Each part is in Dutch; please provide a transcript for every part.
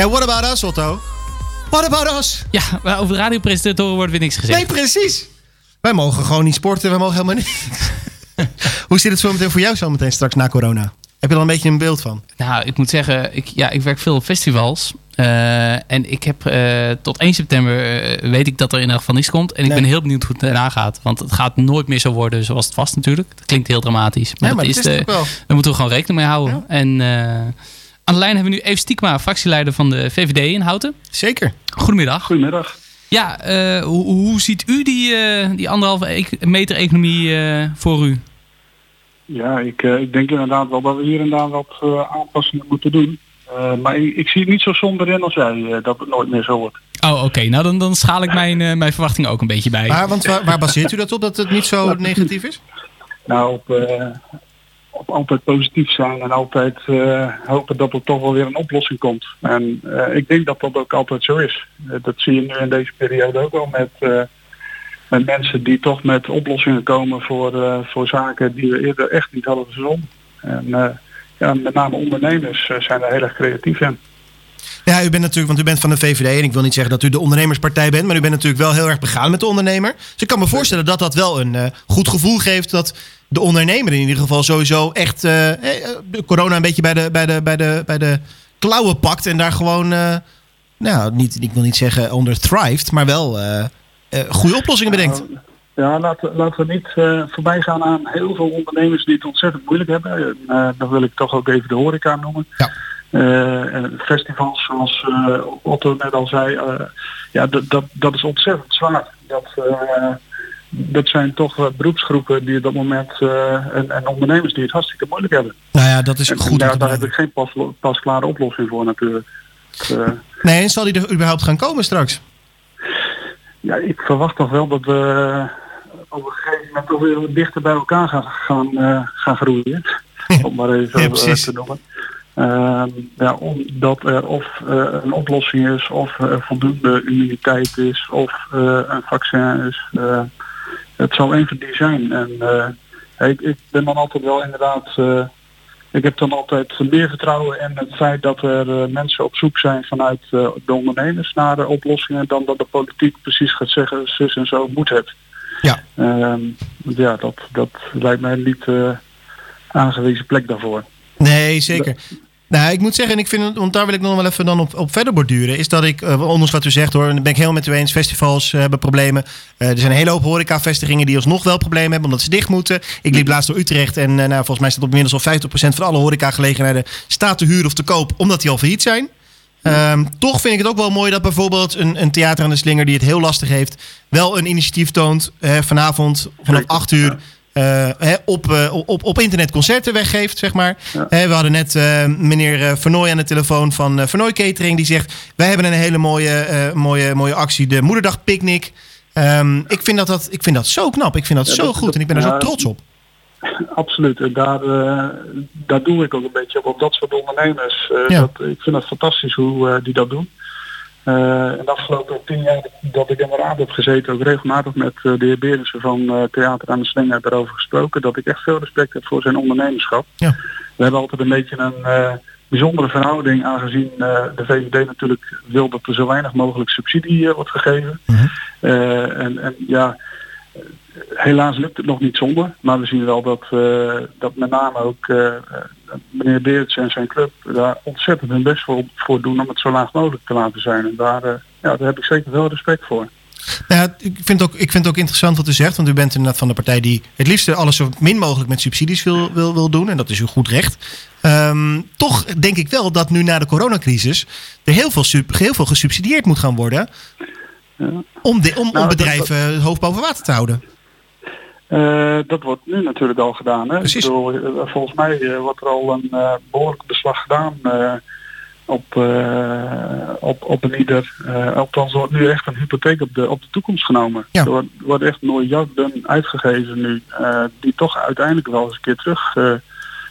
Ja, what about us, Otto? What about us? Ja, maar over de radiopresentatoren wordt weer niks gezegd. Nee, precies. Wij mogen gewoon niet sporten, wij mogen helemaal niet. Hoe zit het zo meteen voor jou zo meteen straks na corona? Heb je er een beetje een beeld van? Nou, ik moet zeggen, ik, ja, ik werk veel op festivals. Eh, en ik heb eh, tot 1 september eh, weet ik dat er in ieder geval niets komt. En ik Nee. ben heel benieuwd hoe het daarna gaat. Want het gaat nooit meer zo worden zoals het was natuurlijk. Dat klinkt heel dramatisch. Maar, ja, maar dat dat is het wel. daar moeten we gewoon rekening mee houden. En aan de lijn hebben we nu Eve Stiekma, fractieleider van de VVD in Houten. Zeker. Goedemiddag. Goedemiddag. Ja, eh, hoe, hoe ziet u die, eh, die anderhalve meter economie eh, voor u? Ja, ik, eh, ik denk inderdaad wel dat we hier en daar wat eh, aanpassingen moeten doen. Eh, maar ik, ik zie het niet zo somber in als jij eh, dat het nooit meer zo wordt. Oh, oké. Nou, dan, dan schaal ik mijn, eh, mijn verwachting ook een beetje bij. Maar want waar, waar baseert u dat op dat het niet zo negatief is? Nou, op, eh, altijd positief zijn en altijd eh, hopen dat er toch wel weer een oplossing komt. En eh, ik denk dat dat ook altijd zo is. Eh, dat zie je nu in deze periode ook wel met, met mensen die toch met oplossingen komen voor, voor zaken die we eerder echt niet hadden verzonnen. En ja, met name ondernemers zijn er heel erg creatief in. Ja, u bent natuurlijk, want u bent van de VVD en ik wil niet zeggen dat u de ondernemerspartij bent, maar u bent natuurlijk wel heel erg begaan met de ondernemer. Dus ik kan me voorstellen dat dat wel een eh, goed gevoel geeft dat de ondernemer in ieder geval sowieso echt eh, eh, de corona een beetje bij de, bij de, bij de, bij de klauwen pakt en daar gewoon, nou, niet, ik wil niet zeggen onder thrived, maar wel goede oplossingen bedenkt. Nou, Ja, laten, laten we niet voorbij gaan aan heel veel ondernemers die het ontzettend moeilijk hebben. En, dan wil ik toch ook even de horeca noemen. Ja. Eh, en festivals, zoals eh, Otto net al zei, eh, ja, dat, dat, dat is ontzettend zwaar. Dat, dat zijn toch beroepsgroepen die op dat moment en, en ondernemers die het hartstikke moeilijk hebben. Nou ja, dat is En, goed. daar, heb ik geen pas, pasklare oplossing voor natuurlijk. Nee, en zal die er überhaupt gaan komen straks? Ja, ik verwacht toch wel dat we op een gegeven moment toch weer dichter bij elkaar gaan, gaan, gaan groeien. Om maar even Ja, te noemen. Ehm, ja, omdat er of eh, een oplossing is, of er voldoende immuniteit is, of eh, een vaccin is. Eh, het zal een van die zijn. En ik, ik ben dan altijd wel inderdaad. ik heb dan altijd meer vertrouwen in het feit dat er mensen op zoek zijn vanuit de ondernemers naar de oplossingen dan dat de politiek precies gaat zeggen zus en zo moet het. Ja. Ehm, ja, dat, dat lijkt mij niet aangewezen plek daarvoor. Nee, zeker. Nou, ik moet zeggen, en ik vind, want daar wil ik nog wel even dan op, op verder borduren, is dat ik, eh, ondanks wat u zegt hoor, en ben ik helemaal met u eens, festivals eh, hebben problemen. Eh, er zijn een hele hoop horecavestigingen die alsnog wel problemen hebben, omdat ze dicht moeten. Ik liep laatst door Utrecht en nou, volgens mij staat op inmiddels al 50% van alle horecagelegenheden staat te huur of te koop, omdat die al failliet zijn. Ehm, toch vind ik het ook wel mooi dat bijvoorbeeld een, een theater aan de slinger die het heel lastig heeft, wel een initiatief toont. vanavond vanaf Zeker, 8 uur hè, op, eh, op, op internet concerten weggeeft, zeg maar. Ja. We hadden net eh, meneer eh, Vernooy aan de telefoon van eh Vernooy Catering. Die zegt, wij hebben een hele mooie, eh, mooie, mooie actie, de Moederdag Picnic. Ehm, ik, vind dat dat, ik vind dat zo knap. Ik vind dat Ja, zo dat- goed. En ik ben er zo trots op. Absoluut. En daar, eh, daar doe ik ook een beetje op. Op dat soort ondernemers. eh, Ja. dat, ik vind het fantastisch hoe eh, die dat doen. Eh, en de afgelopen tien jaar dat ik in de raad heb gezeten, ook regelmatig met eh, de heer Berensen van eh, Theater aan de Slinger daarover gesproken, dat ik echt veel respect heb voor zijn ondernemerschap. Ja. We hebben altijd een beetje een bijzondere verhouding, aangezien de VVD natuurlijk wil dat er zo weinig mogelijk subsidie wordt gegeven. Mhm. En, en ja, helaas lukt het nog niet zonder, maar we zien wel dat, eh, dat met name ook eh, eh, meneer Beerts en zijn club daar ontzettend hun best voor, voor doen om het zo laag mogelijk te laten zijn. En daar, ja, daar heb ik zeker wel respect voor. Nou ja, ik, vind ook, ik vind het ook interessant wat u zegt. Want u bent inderdaad van de partij die het liefst alles zo min mogelijk met subsidies wil, wil, wil doen. En dat is uw goed recht. Ehm, toch denk ik wel dat nu na de coronacrisis er heel veel, sub- heel veel gesubsidieerd moet gaan worden. Ja. Om, de, om, om Nou, dat- bedrijven het hoofd boven water te houden. Eh, dat wordt nu natuurlijk al gedaan. Hè? Precies. Ik bedoel, eh, volgens mij eh, wordt er al een eh, behoorlijk beslag gedaan op, op, op een ieder. althans, er wordt nu echt een hypotheek op de, op de toekomst genomen. Ja. Er wordt, wordt echt miljarden uitgegeven nu, die toch uiteindelijk wel eens een keer terug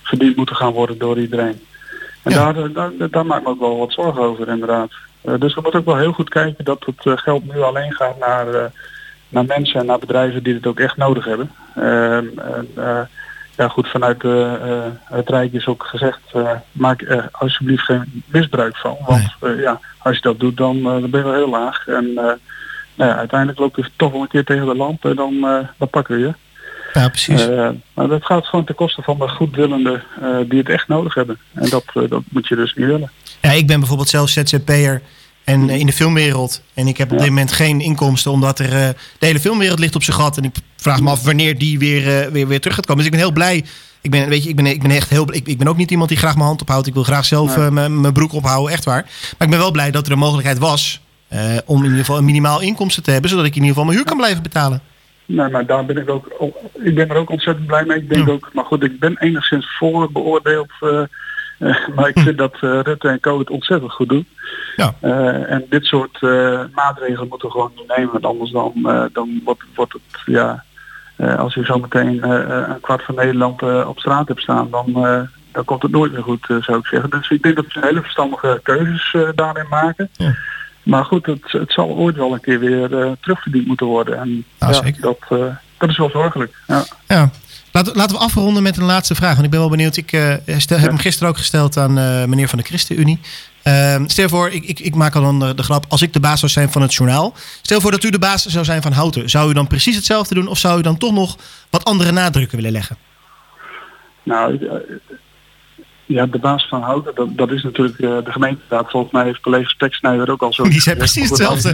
verdiend moeten gaan worden door iedereen. En Ja. daar, daar, daar maak ik me ook wel wat zorgen over inderdaad. Dus we moeten ook wel heel goed kijken dat het geld nu alleen gaat naar, naar mensen en naar bedrijven die het ook echt nodig hebben. Ehm, en, eh, ja goed, vanuit uh, het Rijk is ook gezegd, maak er alsjeblieft geen misbruik van. Want ja, als je dat doet, dan, dan ben je wel heel laag. En nou ja, uiteindelijk loop je toch wel een keer tegen de lamp en dan, dan pakken we je. Ja, precies. maar dat gaat gewoon ten koste van de goedwillenden die het echt nodig hebben. En dat, dat moet je dus niet willen. Ja, ik ben bijvoorbeeld zelf ZZP'er en in de filmwereld. En ik heb op dit moment geen inkomsten, omdat er de hele filmwereld ligt op zijn gat. En ik vraag me af wanneer die weer, weer, weer terug gaat komen. Dus ik ben heel blij. Ik ben, weet je, ik ben, ik ben echt heel. Ik, ik ben ook niet iemand die graag mijn hand ophoudt. Ik wil graag zelf mijn broek ophouden, echt waar. Maar ik ben wel blij dat er een mogelijkheid was om in ieder geval een minimaal inkomsten te hebben, zodat ik in ieder geval mijn huur kan blijven betalen. Nee, maar daar ben ik ook. Ik ben er ook ontzettend blij mee. Ik denk ook, maar goed, ik ben enigszins voorbeoordeeld. Maar ik vind dat uh, Rutte en Co het ontzettend goed doen. Ja. Uh, en dit soort maatregelen moeten we gewoon niet nemen. Want anders dan, dan wordt, wordt het, ja, als je zo meteen een kwart van Nederland op straat hebt staan, dan, dan komt het nooit meer goed, zou ik zeggen. Dus ik denk dat we hele verstandige keuzes daarin maken. Ja. Maar goed, het, het zal ooit wel een keer weer terugverdiend moeten worden. En ja, dat, dat is wel zorgelijk. Ja. ja. Laten, laten we afronden met een laatste vraag. Want ik ben wel benieuwd. Ik uh, stel, heb hem gisteren ook gesteld aan uh, meneer van de ChristenUnie. Uh, stel voor, ik, ik, ik, maak al dan de grap. Als ik de baas zou zijn van het journaal. Stel voor dat u de baas zou zijn van Houten. Zou u dan precies hetzelfde doen? Of zou u dan toch nog wat andere nadrukken willen leggen? Nou, ja, de baas van Houten, dat, dat is natuurlijk uh, de gemeenteraad. Volgens mij heeft collega Speksnijder ook al zo... Die precies hetzelfde.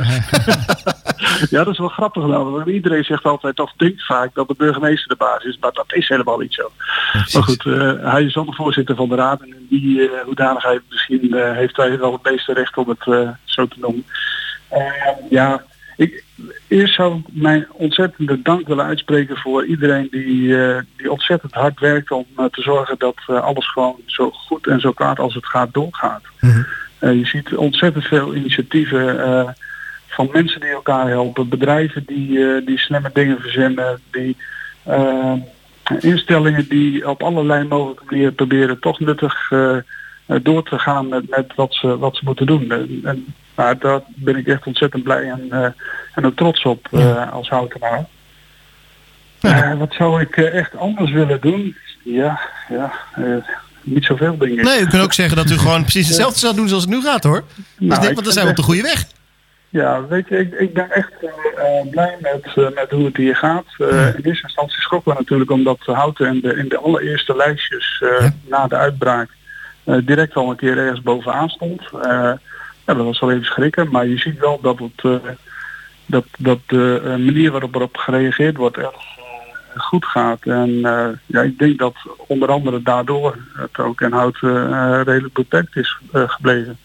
ja, dat is wel grappig. Nou, iedereen zegt altijd, of denkt vaak, dat de burgemeester de baas is. Maar dat is helemaal niet zo. maar goed, uh, hij is dan de voorzitter van de raad. En in die uh, hoedanigheid misschien heeft hij wel het meeste recht om het zo te noemen. ja, ik, eerst zou ik mijn ontzettende dank willen uitspreken voor iedereen die, uh, die ontzettend hard werkt om uh, te zorgen dat uh, alles gewoon zo goed en zo kwaad als het gaat doorgaat. Mm -hmm. je ziet ontzettend veel initiatieven van mensen die elkaar helpen, bedrijven die, die slimme dingen verzinnen, die instellingen die op allerlei mogelijke manieren proberen toch nuttig door te gaan met, met wat, ze, wat ze moeten doen. En, maar daar ben ik echt ontzettend blij en, uh, en ook trots op uh, als houtenaar. Ja. Uh, wat zou ik echt anders willen doen? Ja, ja niet zoveel dingen. Nee, u kunt ook zeggen dat u gewoon precies hetzelfde zou doen zoals het nu gaat hoor. Dus denk, want dan zijn we op de goede weg. Ja, weet je, ik, ik ben echt blij met, met hoe het hier gaat. In eerste instantie schrokken we natuurlijk omdat Houten in de, in de allereerste lijstjes ja. na de uitbraak direct al een keer ergens bovenaan stond. Ja, dat was wel even schrikken, maar je ziet wel dat, het, uh, dat, dat de uh, manier waarop erop gereageerd wordt erg uh, goed gaat. En ja, ik denk dat onder andere daardoor het ook in hout redelijk beperkt is gebleven.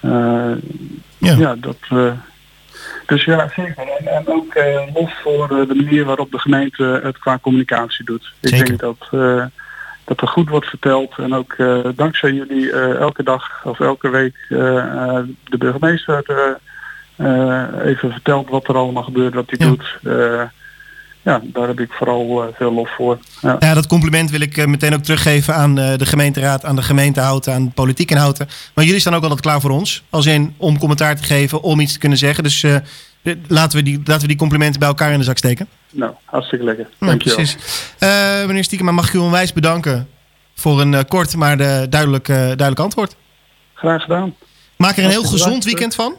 ja. ja, dat... dus ja, zeker. En, en ook lof voor de manier waarop de gemeente het qua communicatie doet. Ik denk dat dat er goed wordt verteld. En ook uh, dankzij jullie uh, elke dag of elke week uh, de burgemeester even vertelt wat er allemaal gebeurt, wat hij ja. doet. ja, daar heb ik vooral veel lof voor. Ja. ja. dat compliment wil ik meteen ook teruggeven aan de gemeenteraad, aan de gemeente Houten, aan de politiek in Houten. Maar jullie staan ook altijd klaar voor ons. Als in om commentaar te geven, om iets te kunnen zeggen. Dus laten, we die, laten we die complimenten bij elkaar in de zak steken. Nou, hartstikke lekker. Dank je precies. Uh, meneer Stiekema, mag ik u onwijs bedanken voor een uh, kort maar de duidelijk, uh, duidelijk antwoord. Graag gedaan. Maak er een heel gezond weekend van.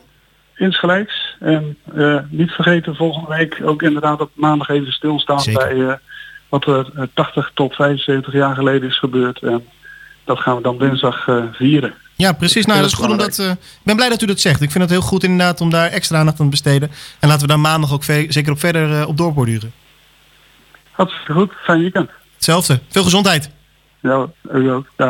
Insgelijks. En niet vergeten volgende week ook inderdaad op maandag even stilstaan Zeker. bij wat er 80 tot 75 jaar geleden is gebeurd. En dat gaan we dan dinsdag vieren. Ja, precies. Nou, dat is goed omdat. Uh, ik ben blij dat u dat zegt. Ik vind het heel goed inderdaad om daar extra aandacht aan te besteden. En laten we daar maandag ook zeker op verder uh, op doorborduren. Hartstikke goed. Fijn weekend. Hetzelfde. Veel gezondheid. Ja, u ook. Ja.